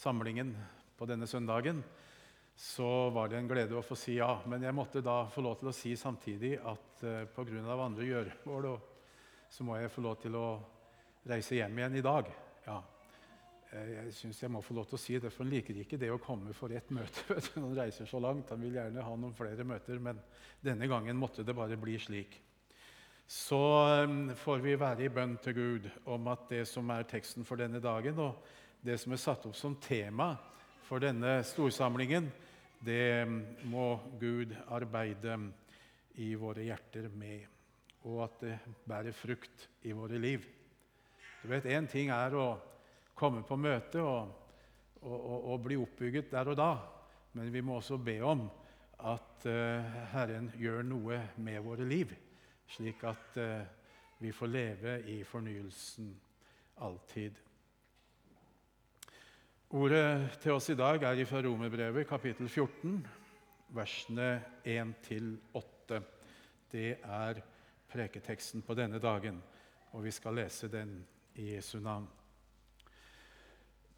samlingen på denne søndagen, så var det en glede å få si ja. Men jeg måtte da få lov til å si samtidig at uh, pga. andre gjøremål så må jeg få lov til å reise hjem igjen i dag. Ja. Jeg syns jeg må få lov til å si det, for han liker ikke det å komme for ett møte. Han reiser så langt. Han vil gjerne ha noen flere møter, men denne gangen måtte det bare bli slik. Så um, får vi være i bønn til Gud om at det som er teksten for denne dagen, og det som er satt opp som tema for denne storsamlingen, det må Gud arbeide i våre hjerter med, og at det bærer frukt i våre liv. Du vet, Én ting er å komme på møte og, og, og, og, bli oppbygget der og da, men vi må også be om at uh, Herren gjør noe med våre liv, slik at uh, vi får leve i fornyelsen alltid. Ordet til oss i dag er fra Romerbrevet, kapittel 14, versene 1-8. Det er preketeksten på denne dagen, og vi skal lese den i Jesu navn.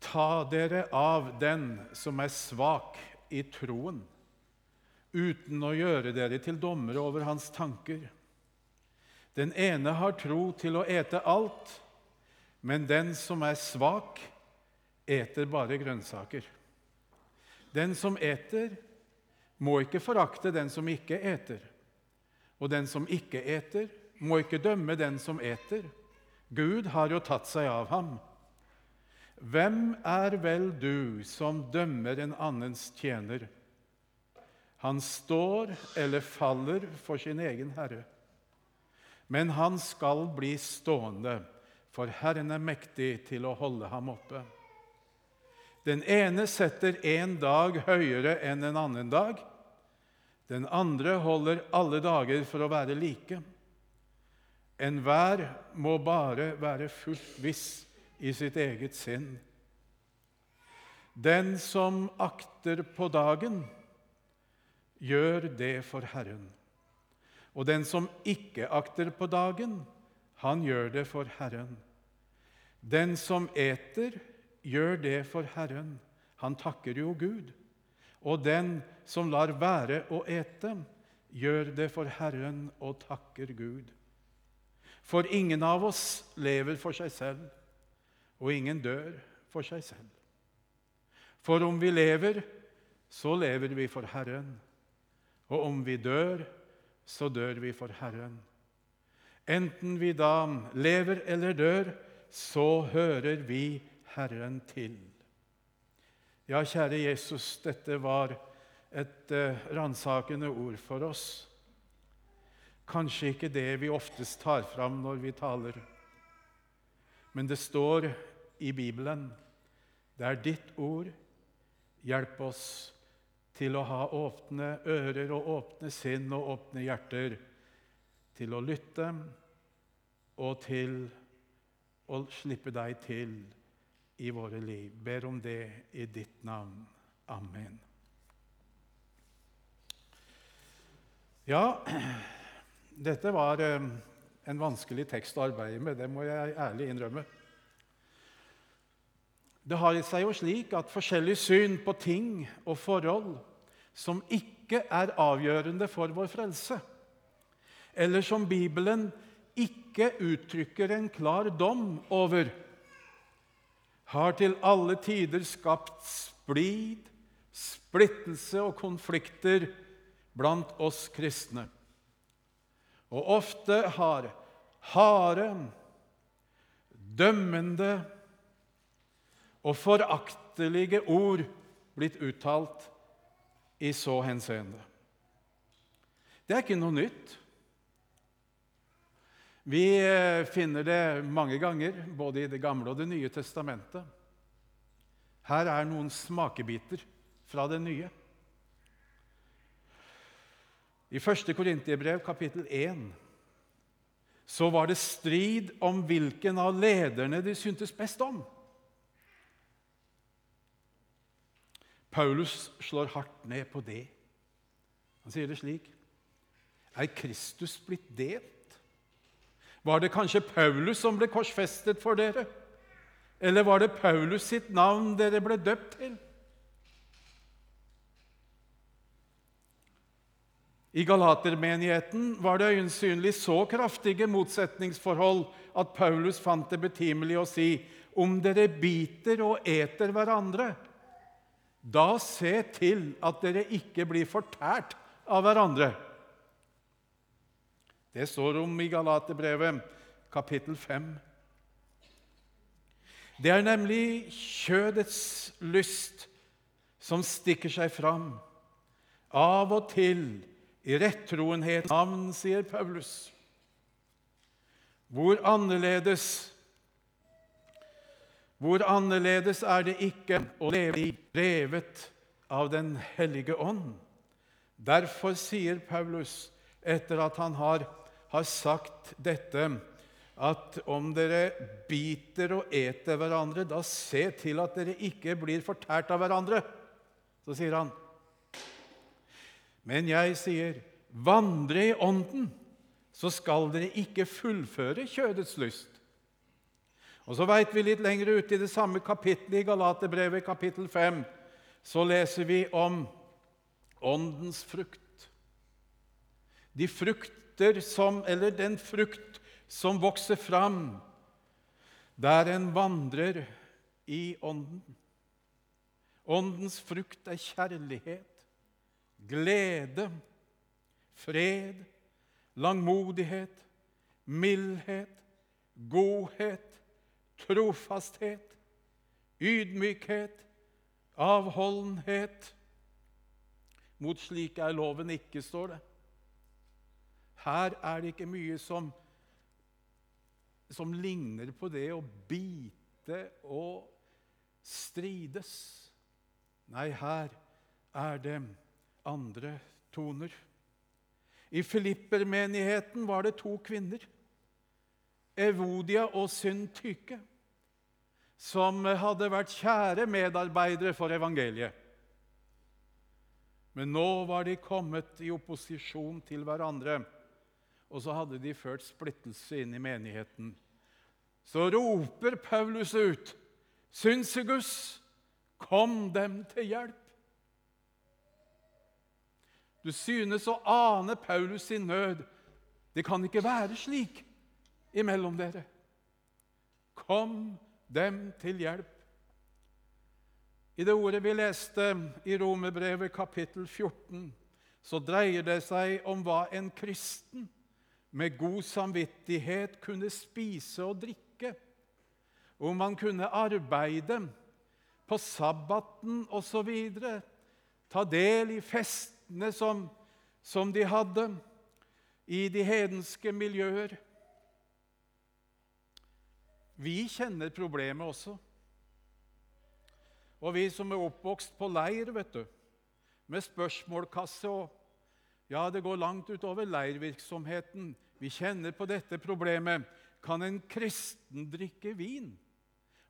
Ta dere av den som er svak i troen, uten å gjøre dere til dommere over hans tanker. Den ene har tro til å ete alt, men den som er svak, eter bare grønnsaker. Den som eter, må ikke forakte den som ikke eter. Og den som ikke eter, må ikke dømme den som eter. Gud har jo tatt seg av ham. Hvem er vel du som dømmer en annens tjener? Han står eller faller for sin egen herre. Men han skal bli stående, for Herren er mektig til å holde ham oppe. Den ene setter en dag høyere enn en annen dag. Den andre holder alle dager for å være like. Enhver må bare være fullt viss i sitt eget sinn. Den som akter på dagen, gjør det for Herren. Og den som ikke akter på dagen, han gjør det for Herren. Den som eter, gjør det for Herren. Han takker jo Gud. Og den som lar være å ete, gjør det for Herren og takker Gud. For ingen av oss lever for seg selv, og ingen dør for seg selv. For om vi lever, så lever vi for Herren. Og om vi dør, så dør vi for Herren. Enten vi da lever eller dør, så hører vi Herren til. Ja, kjære Jesus, dette var et uh, ransakende ord for oss. Kanskje ikke det vi oftest tar fram når vi taler. Men det står i Bibelen. Det er ditt ord. Hjelp oss til å ha åpne ører og åpne sinn og åpne hjerter til å lytte og til å slippe deg til i våre liv. Ber om det i ditt navn. Amen. Ja, dette var eh, en vanskelig tekst å arbeide med, det må jeg ærlig innrømme. Det har seg jo slik at forskjellig syn på ting og forhold som ikke er avgjørende for vår frelse, eller som Bibelen ikke uttrykker en klar dom over, har til alle tider skapt splid, splittelse og konflikter blant oss kristne. Og ofte har harde, dømmende og foraktelige ord blitt uttalt i så henseende. Det er ikke noe nytt. Vi eh, finner det mange ganger, både i Det gamle og Det nye testamentet. Her er noen smakebiter fra det nye. I 1. Korintiebrev, kapittel 1, så var det strid om hvilken av lederne de syntes best om. Paulus slår hardt ned på det. Han sier det slik.: Er Kristus blitt delt? Var det kanskje Paulus som ble korsfestet for dere? Eller var det Paulus sitt navn dere ble døpt til? I Galatermenigheten var det øyensynlig så kraftige motsetningsforhold at Paulus fant det betimelig å si om dere biter og eter hverandre, da se til at dere ikke blir fortært av hverandre. Det står om i Galaterbrevet, kapittel 5. Det er nemlig kjødets lyst som stikker seg fram. Av og til i rettroenhet navn, sier Paulus. Hvor annerledes Hvor annerledes er det ikke å leve i drevet av Den hellige ånd? Derfor sier Paulus, etter at han har, har sagt dette, at om dere biter og eter hverandre, da se til at dere ikke blir fortært av hverandre. Så sier han men jeg sier, vandre i Ånden, så skal dere ikke fullføre kjødets lyst. Og så veit vi litt lenger ute i det samme kapittelet i Galaterbrevet, kapittel 5, så leser vi om åndens frukt. De frukter som, eller den frukt som vokser fram der en vandrer i Ånden. Åndens frukt er kjærlighet, glede, fred, langmodighet, mildhet, godhet, trofasthet, ydmykhet, avholdenhet. Mot slik er loven ikke, står det. Her er det ikke mye som, som ligner på det å bite og strides. Nei, her er det andre toner. I Filippermenigheten var det to kvinner, Evodia og Syntyke, som hadde vært kjære medarbeidere for evangeliet. Men nå var de kommet i opposisjon til hverandre, og så hadde de ført splittelse inn i menigheten. Så roper Paulus ut, 'Synsegus, kom dem til hjelp!' Du synes å ane Paulus sin nød. Det kan ikke være slik imellom dere. Kom dem til hjelp. I det ordet vi leste i Romerbrevet kapittel 14, så dreier det seg om hva en kristen med god samvittighet kunne spise og drikke, om han kunne arbeide på sabbaten osv., ta del i festene som, som de hadde i de hedenske miljøer. Vi kjenner problemet også. Og vi som er oppvokst på leir, vet du, med spørsmålkasse og Ja, det går langt utover leirvirksomheten. Vi kjenner på dette problemet. Kan en kristen drikke vin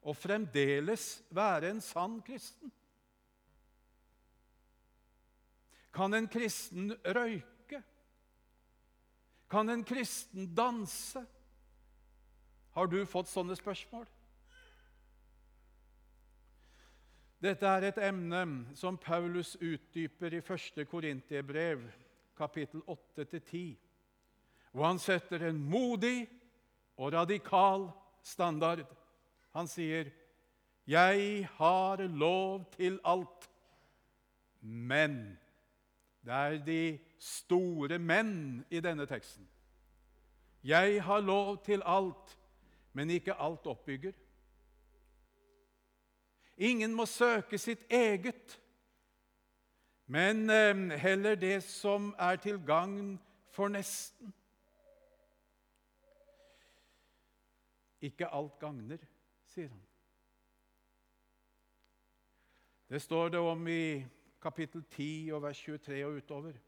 og fremdeles være en sann kristen? Kan en kristen røyke? Kan en kristen danse? Har du fått sånne spørsmål? Dette er et emne som Paulus utdyper i 1. Korintiebrev, kapittel 8-10, hvor han setter en modig og radikal standard. Han sier, 'Jeg har lov til alt, men' Det er de store menn i denne teksten. Jeg har lov til alt, men ikke alt oppbygger. Ingen må søke sitt eget, men eh, heller det som er til gagn for nesten. Ikke alt gagner, sier han. Det står det om i kapittel 10 og vers 23 og utover.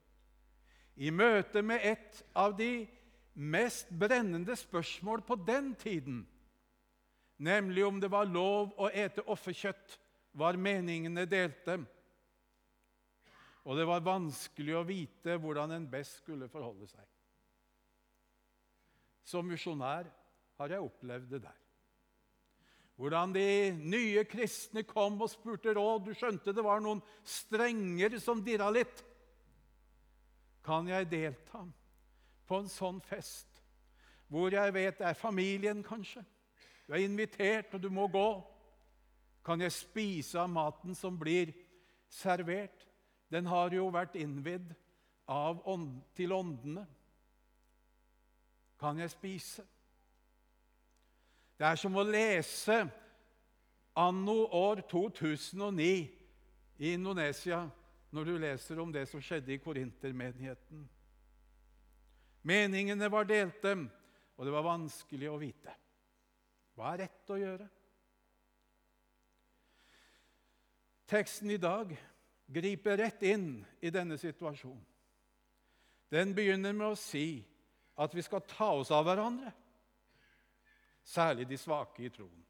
I møte med et av de mest brennende spørsmål på den tiden, nemlig om det var lov å ete offerkjøtt, var meningene delte. Og det var vanskelig å vite hvordan en best skulle forholde seg. Som misjonær har jeg opplevd det der. hvordan de nye kristne kom og spurte råd. Du skjønte det var noen strenger som dirra litt. Kan jeg delta på en sånn fest, hvor jeg vet det er familien, kanskje? Du er invitert, og du må gå. Kan jeg spise av maten som blir servert? Den har jo vært innvidd ånd, til åndene. Kan jeg spise? Det er som å lese anno år 2009 i Indonesia når du leser om det som skjedde i korintermenigheten. Meningene var delte, og det var vanskelig å vite. Hva er rett å gjøre? Teksten i dag griper rett inn i denne situasjonen. Den begynner med å si at vi skal ta oss av hverandre, særlig de svake i troen.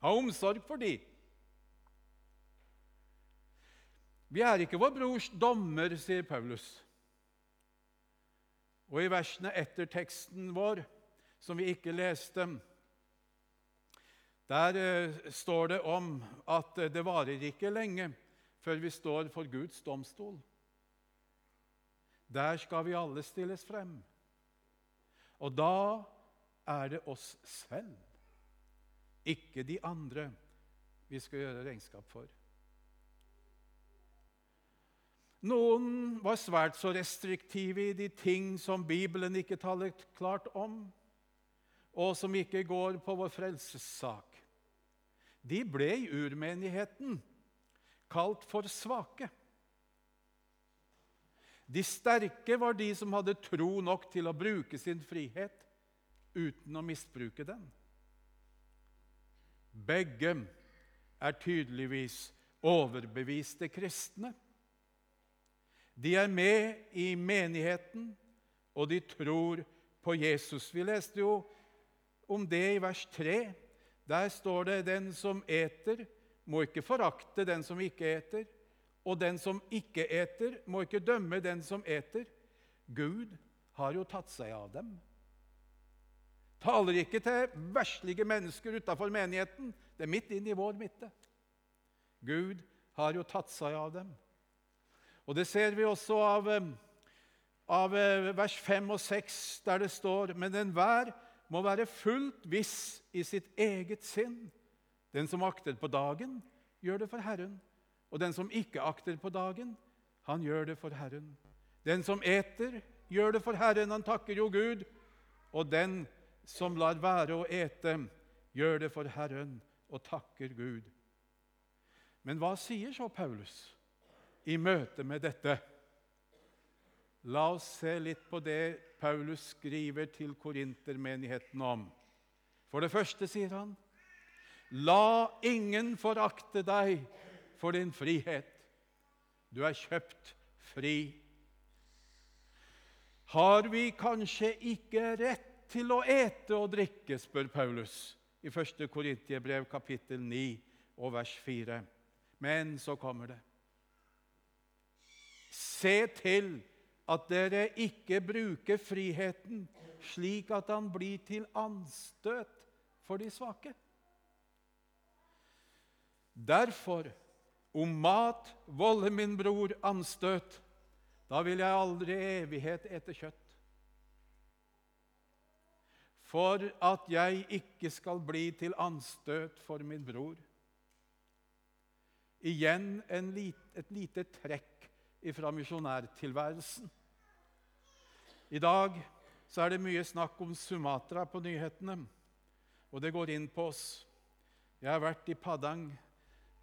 Ha omsorg for de. Vi er ikke vår brors dommer, sier Paulus. Og i versene etter teksten vår, som vi ikke leste, der eh, står det om at det varer ikke lenge før vi står for Guds domstol. Der skal vi alle stilles frem. Og da er det oss selv, ikke de andre, vi skal gjøre regnskap for. Noen var svært så restriktive i de ting som Bibelen ikke taler klart om, og som ikke går på vår frelsessak. De ble i urmenigheten kalt for svake. De sterke var de som hadde tro nok til å bruke sin frihet uten å misbruke den. Begge er tydeligvis overbeviste kristne. De er med i menigheten, og de tror på Jesus. Vi leste jo om det i vers 3. Der står det 'Den som eter, må ikke forakte den som ikke eter', 'og den som ikke eter, må ikke dømme den som eter'. Gud har jo tatt seg av dem. Taler ikke til verslige mennesker utafor menigheten. Det er midt inn i vår midte. Gud har jo tatt seg av dem. Og Det ser vi også av, eh, av eh, vers 5 og 6, der det står Men enhver må være fullt viss i sitt eget sinn. Den som akter på dagen, gjør det for Herren. Og den som ikke akter på dagen, han gjør det for Herren. Den som eter, gjør det for Herren, han takker jo Gud. Og den som lar være å ete, gjør det for Herren og takker Gud. Men hva sier så Paulus? i møte med dette. La oss se litt på det Paulus skriver til korintermenigheten om. For det første sier han, la ingen forakte deg for din frihet. Du er kjøpt fri. Har vi kanskje ikke rett til å ete og drikke, spør Paulus i 1. Korintiebrev kapittel 9 og vers 4. Men så kommer det. Se til at dere ikke bruker friheten slik at han blir til anstøt for de svake. Derfor, om mat volder min bror anstøt, da vil jeg aldri i evighet ete kjøtt. For at jeg ikke skal bli til anstøt for min bror. Igjen et lite trekk fra misjonærtilværelsen. I dag så er det mye snakk om Sumatra på nyhetene, og det går inn på oss. Jeg har vært i Padang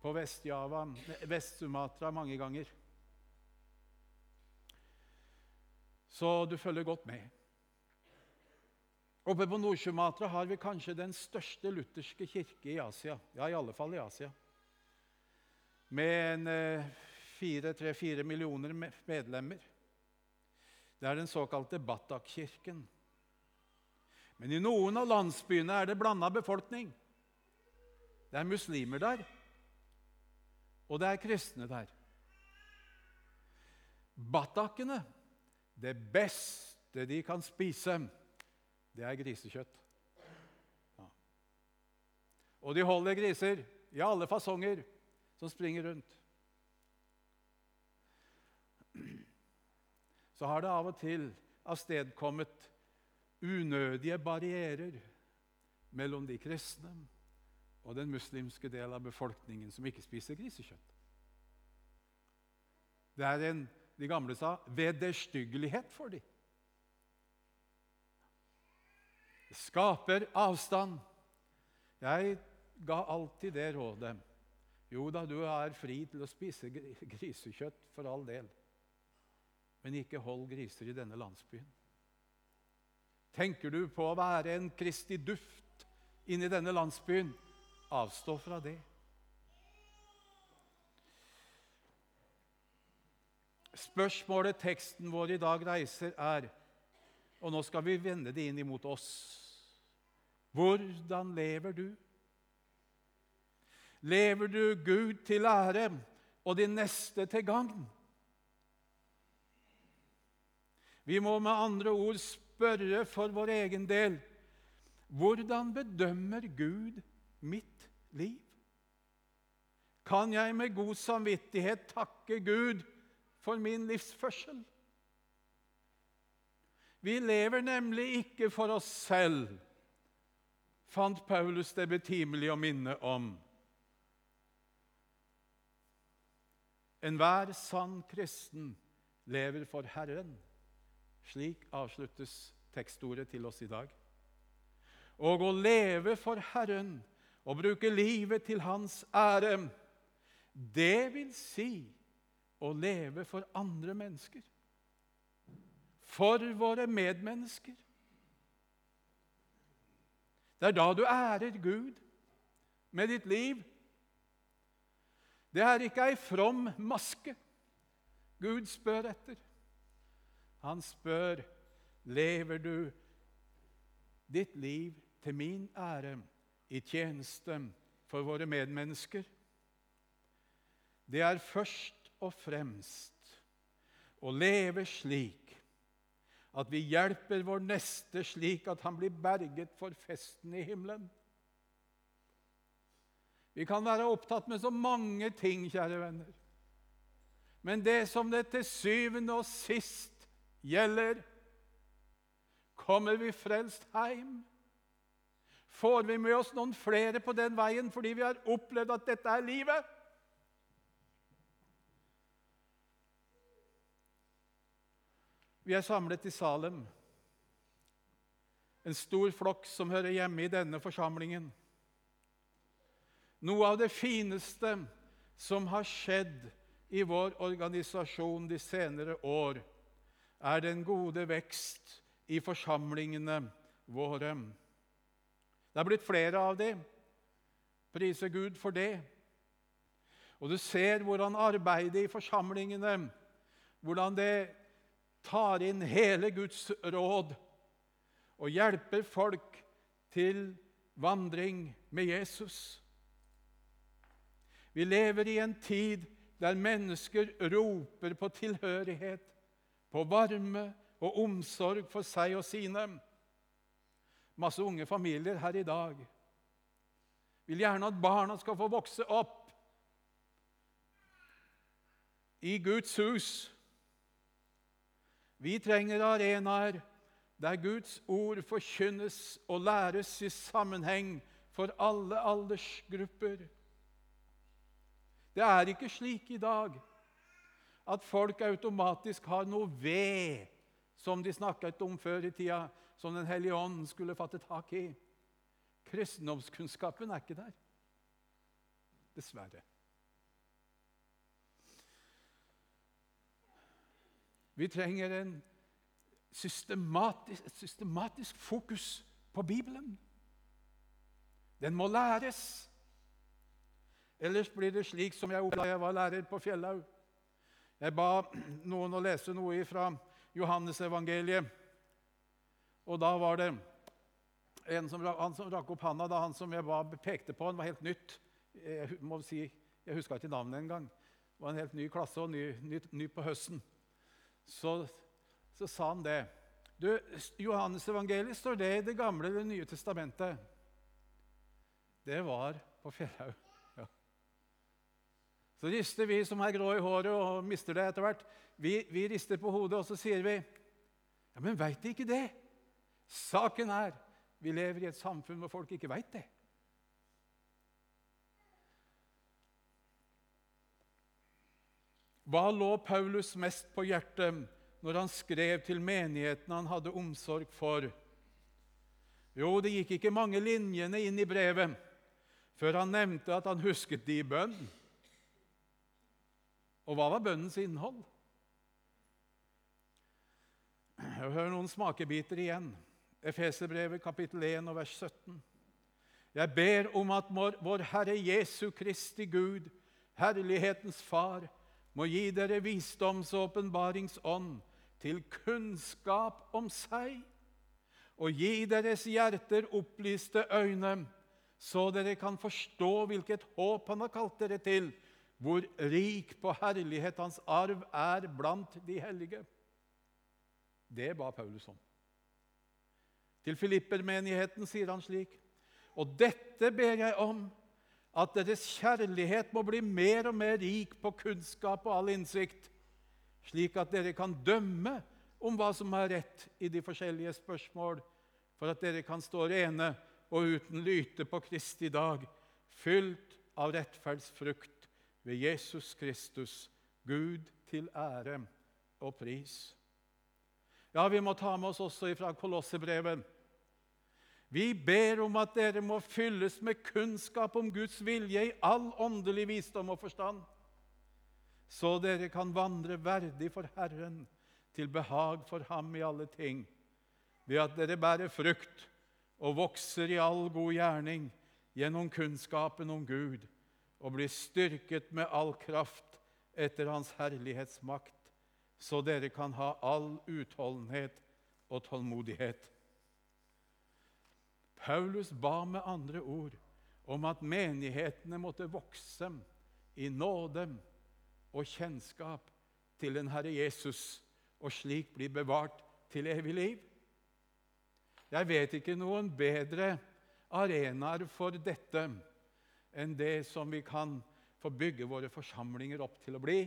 på Vest-Sumatra mange ganger. Så du følger godt med. Oppe på Nord-Sumatra har vi kanskje den største lutherske kirke i Asia. Ja, i alle fall i Asia. Med en eh, tre-fire millioner medlemmer. Det er den såkalte Batak-kirken. Men i noen av landsbyene er det blanda befolkning. Det er muslimer der, og det er kristne der. Batakene, det beste de kan spise, det er grisekjøtt. Ja. Og de holder griser i alle fasonger som springer rundt. Så har det av og til avstedkommet unødige barrierer mellom de kristne og den muslimske del av befolkningen som ikke spiser grisekjøtt. Det er en, de gamle sa, vederstyggelighet for dem. Det skaper avstand. Jeg ga alltid det rådet. Jo da, du er fri til å spise grisekjøtt, for all del. Men ikke hold griser i denne landsbyen. Tenker du på å være en Kristi duft inni denne landsbyen? Avstå fra det. Spørsmålet teksten vår i dag reiser, er Og nå skal vi vende det inn imot oss. Hvordan lever du? Lever du Gud til ære og din neste til gagn? Vi må med andre ord spørre for vår egen del hvordan bedømmer Gud mitt liv? Kan jeg med god samvittighet takke Gud for min livsførsel? Vi lever nemlig ikke for oss selv, fant Paulus det betimelig å minne om. Enhver sann kristen lever for Herren. Slik avsluttes tekstordet til oss i dag. Og å leve for Herren og bruke livet til Hans ære, det vil si å leve for andre mennesker. For våre medmennesker. Det er da du ærer Gud med ditt liv. Det er ikke ei from maske Gud spør etter. Han spør lever du ditt liv til min ære i tjeneste for våre medmennesker. Det er først og fremst å leve slik at vi hjelper vår neste slik at han blir berget for festen i himmelen. Vi kan være opptatt med så mange ting, kjære venner. Men det som det til syvende og sist gjelder. Kommer vi frelst hjem? Får vi med oss noen flere på den veien fordi vi har opplevd at dette er livet? Vi er samlet i Salem, en stor flokk som hører hjemme i denne forsamlingen. Noe av det fineste som har skjedd i vår organisasjon de senere år, er den gode vekst i forsamlingene våre. Det er blitt flere av dem. Prise Gud for det. Og du ser hvordan arbeidet i forsamlingene hvordan det tar inn hele Guds råd og hjelper folk til vandring med Jesus. Vi lever i en tid der mennesker roper på tilhørighet på varme og omsorg for seg og sine. Masse unge familier her i dag vil gjerne at barna skal få vokse opp i Guds hus. Vi trenger arenaer der Guds ord forkynnes og læres i sammenheng for alle aldersgrupper. Det er ikke slik i dag at folk automatisk har noe ved, som de snakket om før i tida, som Den hellige ånd skulle fatte tak i. Kristendomskunnskapen er ikke der. Dessverre. Vi trenger en systematisk, et systematisk fokus på Bibelen. Den må læres. Ellers blir det slik som jeg opplevde da jeg var lærer på Fjellhaug. Jeg ba noen å lese noe fra Johannesevangeliet. Og da var det en som, han som rakk opp handa, da han som jeg ba, pekte på, han var helt nytt. Jeg må si, jeg huska ikke navnet engang. Det var en helt ny klasse og ny, ny, ny på høsten. Så, så, sa han det. Du, Johannesevangeliet står det i Det gamle eller Nye testamentet. det var på Fjellhaug. Så rister vi som er grå i håret og mister det etter hvert, vi, vi rister på hodet, og så sier vi Ja, men veit de ikke det? Saken er vi lever i et samfunn hvor folk ikke veit det. Hva lå Paulus mest på hjertet når han skrev til menighetene han hadde omsorg for? Jo, det gikk ikke mange linjene inn i brevet før han nevnte at han husket de i bønn. Og hva var bønnens innhold? Jeg hører noen smakebiter igjen. Efeserbrevet kapittel 1 og vers 17. Jeg ber om at vår Herre Jesu Kristi Gud, herlighetens Far, må gi dere visdoms- og åpenbaringsånd til kunnskap om seg, og gi deres hjerter opplyste øyne, så dere kan forstå hvilket håp Han har kalt dere til, hvor rik på herlighet Hans arv er blant de hellige. Det ba Paulus om. Til Filippermenigheten sier han slik.: Og dette ber jeg om, at deres kjærlighet må bli mer og mer rik på kunnskap og all innsikt, slik at dere kan dømme om hva som er rett i de forskjellige spørsmål, for at dere kan stå rene og uten lyte på Kristi dag, fylt av rettferdsfrukt ved Jesus Kristus, Gud til ære og pris. Ja, vi må ta med oss også fra Kolossebrevet. Vi ber om at dere må fylles med kunnskap om Guds vilje i all åndelig visdom og forstand, så dere kan vandre verdig for Herren, til behag for Ham i alle ting, ved at dere bærer frukt og vokser i all god gjerning gjennom kunnskapen om Gud, og bli styrket med all kraft etter Hans herlighetsmakt, så dere kan ha all utholdenhet og tålmodighet. Paulus ba med andre ord om at menighetene måtte vokse i nåde og kjennskap til den Herre Jesus, og slik bli bevart til evig liv. Jeg vet ikke noen bedre arenaer for dette enn det som vi kan få bygge våre forsamlinger opp til å bli.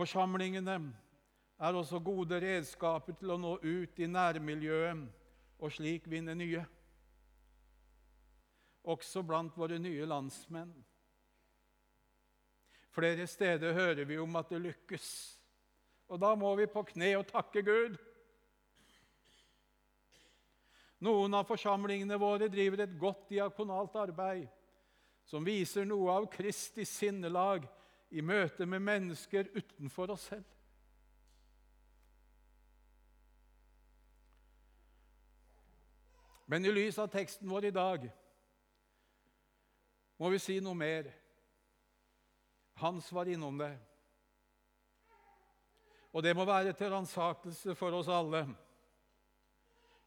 Forsamlingene er også gode redskaper til å nå ut i nærmiljøet og slik vinne nye. Også blant våre nye landsmenn. Flere steder hører vi om at det lykkes, og da må vi på kne og takke Gud. Noen av forsamlingene våre driver et godt diakonalt arbeid som viser noe av Kristi sinnelag i møte med mennesker utenfor oss selv. Men i lys av teksten vår i dag må vi si noe mer. Hans var innom det. Og det må være til ransakelse for oss alle,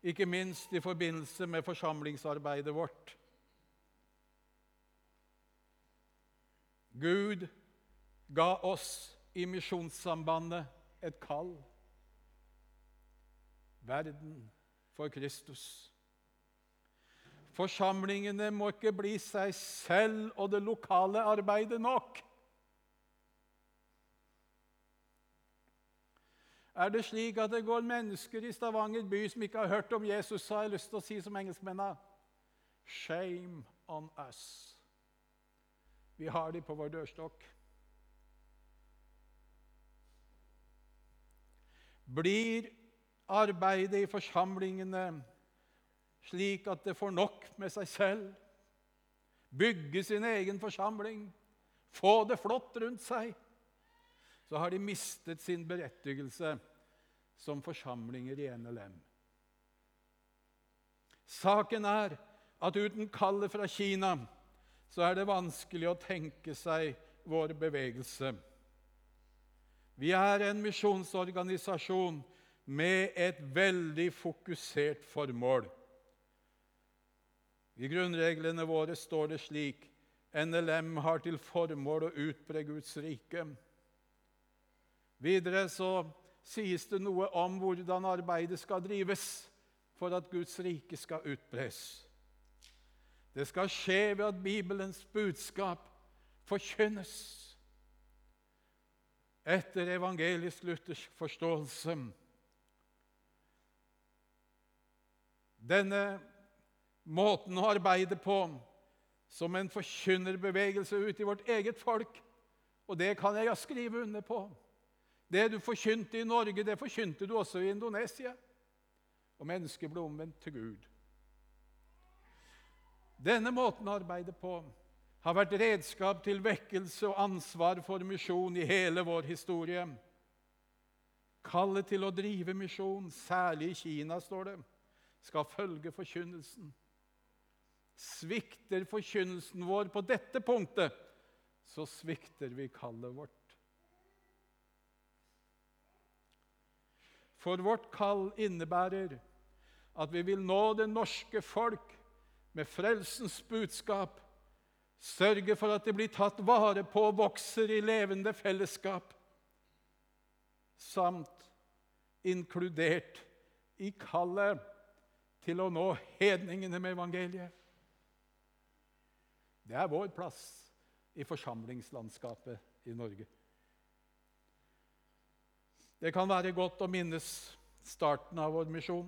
ikke minst i forbindelse med forsamlingsarbeidet vårt. Gud ga oss i Misjonssambandet et kall. Verden for Kristus. Forsamlingene må ikke bli seg selv og det lokale arbeidet nok. Er det slik at det går mennesker i Stavanger by som ikke har hørt om Jesus, så har jeg lyst til å si som engelskmennene Shame on us. Vi har de på vår dørstokk. Blir arbeidet i forsamlingene slik at det får nok med seg selv, bygge sin egen forsamling, få det flott rundt seg, så har de mistet sin berettigelse som forsamlinger i NLM. Saken er at uten kallet fra Kina så er det vanskelig å tenke seg vår bevegelse. Vi er en misjonsorganisasjon med et veldig fokusert formål. I grunnreglene våre står det slik NLM har til formål å utbre Guds rike. Videre så sies det noe om hvordan arbeidet skal drives for at Guds rike skal utbres. Det skal skje ved at Bibelens budskap forkynnes etter evangelisk luthersk forståelse. Denne måten å arbeide på som en forkynnerbevegelse ut i vårt eget folk, og det kan jeg skrive under på. Det du forkynte i Norge, det forkynte du også i Indonesia. Og mennesket ble omvendt til Gud. Denne måten å arbeide på har vært redskap til vekkelse og ansvar for misjon i hele vår historie. Kallet til å drive misjon, særlig i Kina, står det, skal følge forkynnelsen. Svikter forkynnelsen vår på dette punktet, så svikter vi kallet vårt. For vårt kall innebærer at vi vil nå det norske folk med frelsens budskap, sørge for at de blir tatt vare på og vokser i levende fellesskap, samt inkludert i kallet til å nå hedningene med evangeliet. Det er vår plass i forsamlingslandskapet i Norge. Det kan være godt å minnes starten av vår misjon.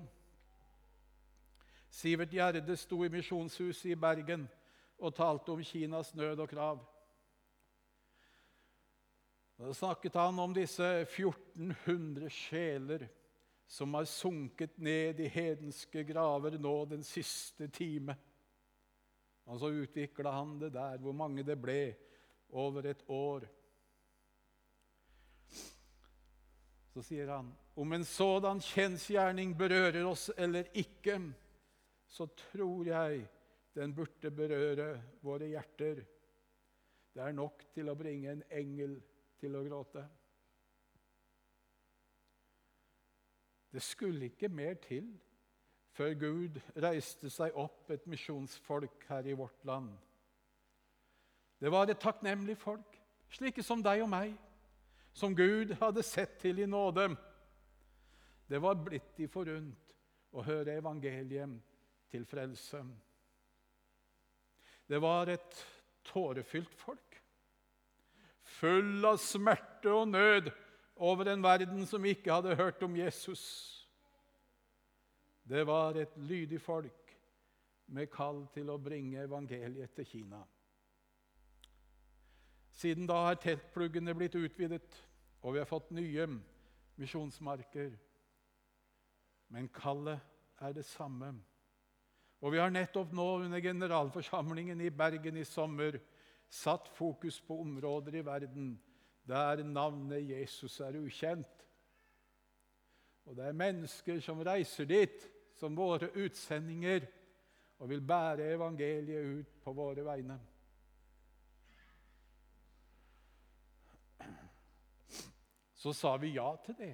Sivert Gjerde sto i Misjonshuset i Bergen og talte om Kinas nød og krav. Da snakket han om disse 1400 sjeler som har sunket ned i hedenske graver nå den siste time. Og så utvikla han det der, hvor mange det ble, over et år. Så sier han om en sådan kjensgjerning berører oss eller ikke, så tror jeg den burde berøre våre hjerter. Det er nok til å bringe en engel til å gråte. Det skulle ikke mer til før Gud reiste seg opp et misjonsfolk her i vårt land. Det var et takknemlig folk, slike som deg og meg som Gud hadde sett til i nåde. Det var blitt de forunt å høre evangeliet til frelse. Det var et tårefylt folk, full av smerte og nød over en verden som ikke hadde hørt om Jesus. Det var et lydig folk med kall til å bringe evangeliet til Kina. Siden da har teltpluggene blitt utvidet, og vi har fått nye misjonsmarker. Men kallet er det samme. Og vi har nettopp nå under generalforsamlingen i Bergen i sommer satt fokus på områder i verden der navnet Jesus er ukjent. Og det er mennesker som reiser dit som våre utsendinger og vil bære evangeliet ut på våre vegne. Så sa vi ja til det.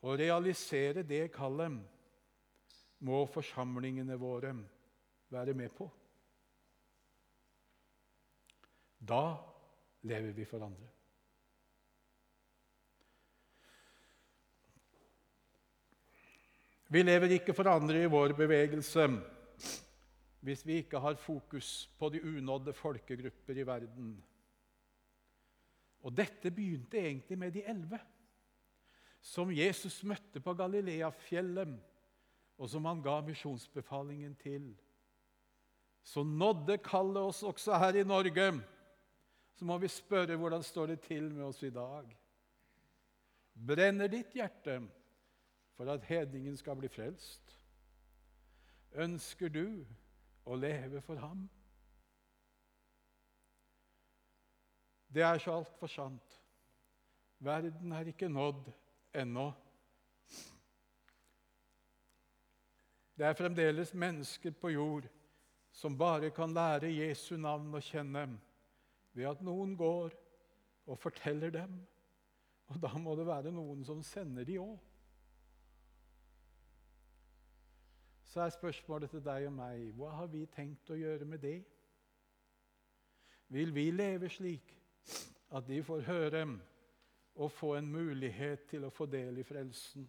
Å realisere det kallet må forsamlingene våre være med på. Da lever vi for andre. Vi lever ikke for andre i vår bevegelse hvis vi ikke har fokus på de unådde folkegrupper i verden. Og dette begynte egentlig med de elleve, som Jesus møtte på Galileafjellet, og som han ga misjonsbefalingen til. Så nådde kallet oss også her i Norge. Så må vi spørre hvordan står det til med oss i dag. Brenner ditt hjerte for at hedningen skal bli frelst? Ønsker du å leve for ham? Det er så altfor sant. Verden er ikke nådd ennå. Det er fremdeles mennesker på jord som bare kan lære Jesu navn å kjenne ved at noen går og forteller dem. Og da må det være noen som sender de òg. Så er spørsmålet til deg og meg hva har vi tenkt å gjøre med det? Vil vi leve slik at de får høre og få en mulighet til å få del i frelsen.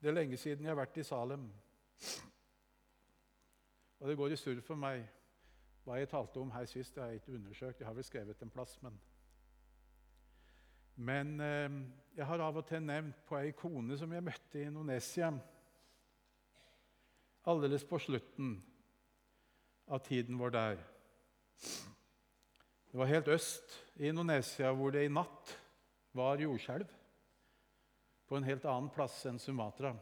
Det er lenge siden jeg har vært i Salem. Og det går i surr for meg hva jeg talte om her sist. Det har jeg ikke undersøkt. Jeg har vel skrevet en plass, men Men eh, jeg har av og til nevnt på ei kone som jeg møtte i Indonesia. Aldeles på slutten av tiden vår der. Det var helt øst i Indonesia hvor det i natt var jordskjelv. På en helt annen plass enn Sumatra.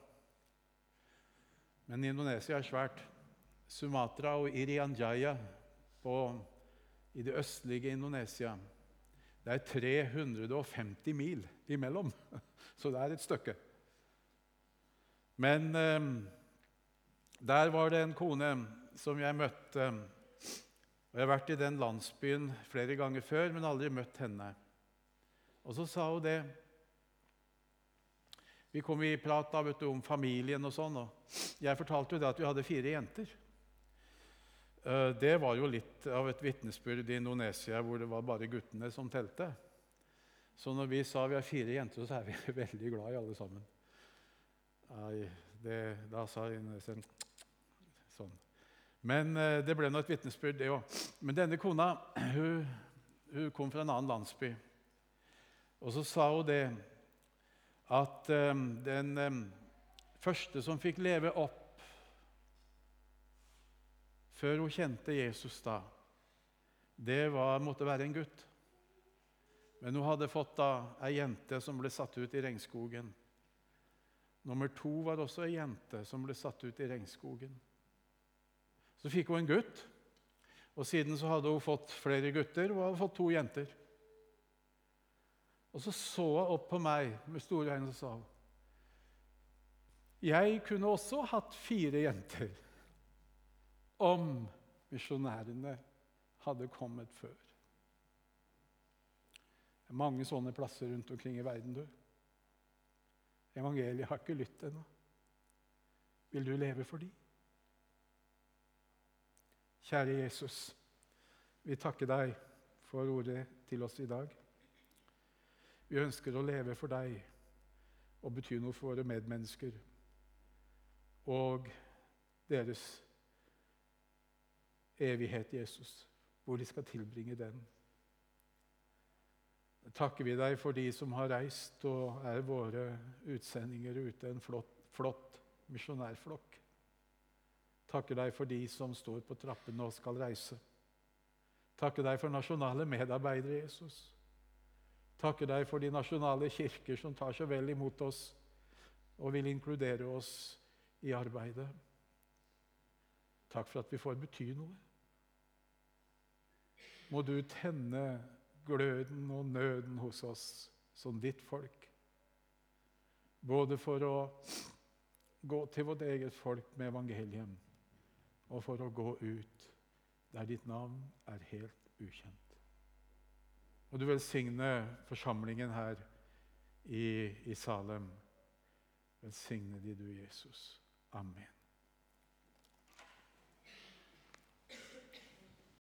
Men Indonesia er svært. Sumatra og Irian på, i det østlige Indonesia Det er 350 mil imellom, så det er et stykke. Men eh, der var det en kone som jeg møtte og Jeg har vært i den landsbyen flere ganger før, men aldri møtt henne. Og så sa hun det Vi kom i prat da, vet du, om familien og sånn. og Jeg fortalte jo det at vi hadde fire jenter. Eh, det var jo litt av et vitnesbyrd i Indonesia hvor det var bare guttene som telte. Så når vi sa vi har fire jenter, så er vi veldig glad i alle sammen. Nei, det, da sa indoneseren sånn. Men eh, det ble nå et vitnesbyrd, det òg. Men denne kona hun, hun, kom fra en annen landsby. Og så sa hun det at um, den um, første som fikk leve opp før hun kjente Jesus da, det var, måtte være en gutt. Men hun hadde fått da ei jente som ble satt ut i regnskogen. Nummer to var også ei jente som ble satt ut i regnskogen. Så fikk hun en gutt, og siden så hadde hun fått flere gutter og hadde fått to jenter. Og så så hun opp på meg med store øyne og sa Jeg kunne også hatt fire jenter om misjonærene hadde kommet før. Det er mange sånne plasser rundt omkring i verden. du. Evangeliet har ikke lytt ennå. Vil du leve for dem? Kjære Jesus, vi takker deg for ordet til oss i dag. Vi ønsker å leve for deg og bety noe for våre medmennesker og deres evighet, Jesus, hvor de skal tilbringe den. Takker vi deg for de som har reist og er våre utsendinger ute, en flott, flott misjonærflokk. Takker deg for de som står på trappene og skal reise. Takker deg for nasjonale medarbeidere, Jesus. Takker deg for de nasjonale kirker som tar så vel imot oss og vil inkludere oss i arbeidet. Takk for at vi får bety noe. Må du tenne gløden og nøden hos oss som ditt folk. Både for å gå til vårt eget folk med evangeliet og for å gå ut der ditt navn er helt ukjent. Og du velsigne forsamlingen her i, i Salem. Velsigne de du, Jesus. Amen.